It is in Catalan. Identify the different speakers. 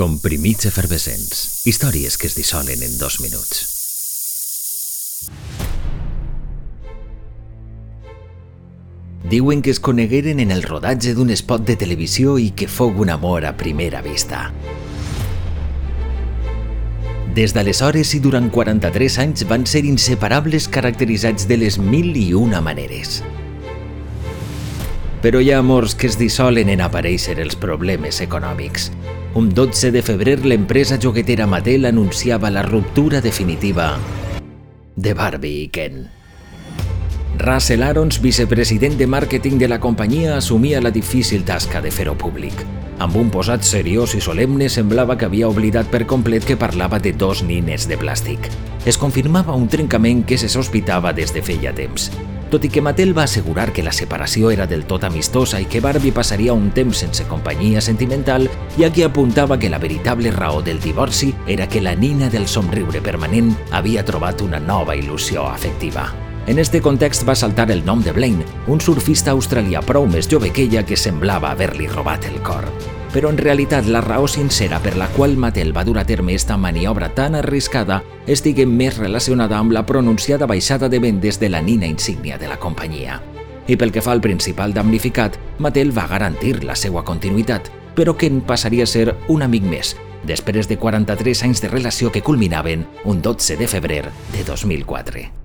Speaker 1: Comprimits efervescents. Històries que es dissolen en dos minuts. Diuen que es conegueren en el rodatge d'un spot de televisió i que fou un amor a primera vista. Des d'aleshores i durant 43 anys van ser inseparables caracteritzats de les mil i una maneres. Però hi ha amors que es dissolen en aparèixer els problemes econòmics. Un 12 de febrer l'empresa joguetera Mattel anunciava la ruptura definitiva de Barbie i Ken. Russell Arons, vicepresident de màrqueting de la companyia, assumia la difícil tasca de fer-ho públic. Amb un posat seriós i solemne semblava que havia oblidat per complet que parlava de dos nines de plàstic. Es confirmava un trencament que se sospitava des de feia temps. Tot i que Mattel va assegurar que la separació era del tot amistosa i que Barbie passaria un temps sense companyia sentimental, hi ha qui apuntava que la veritable raó del divorci era que la nina del somriure permanent havia trobat una nova il·lusió afectiva. En este context va saltar el nom de Blaine, un surfista australià prou més jove que ella que semblava haver-li robat el cor. Però en realitat la raó sincera per la qual Mattel va dur a terme esta maniobra tan arriscada estigui més relacionada amb la pronunciada baixada de vendes de la nina insígnia de la companyia. I pel que fa al principal damnificat, Mattel va garantir la seva continuïtat, però Ken passaria a ser un amic més, després de 43 anys de relació que culminaven un 12 de febrer de 2004.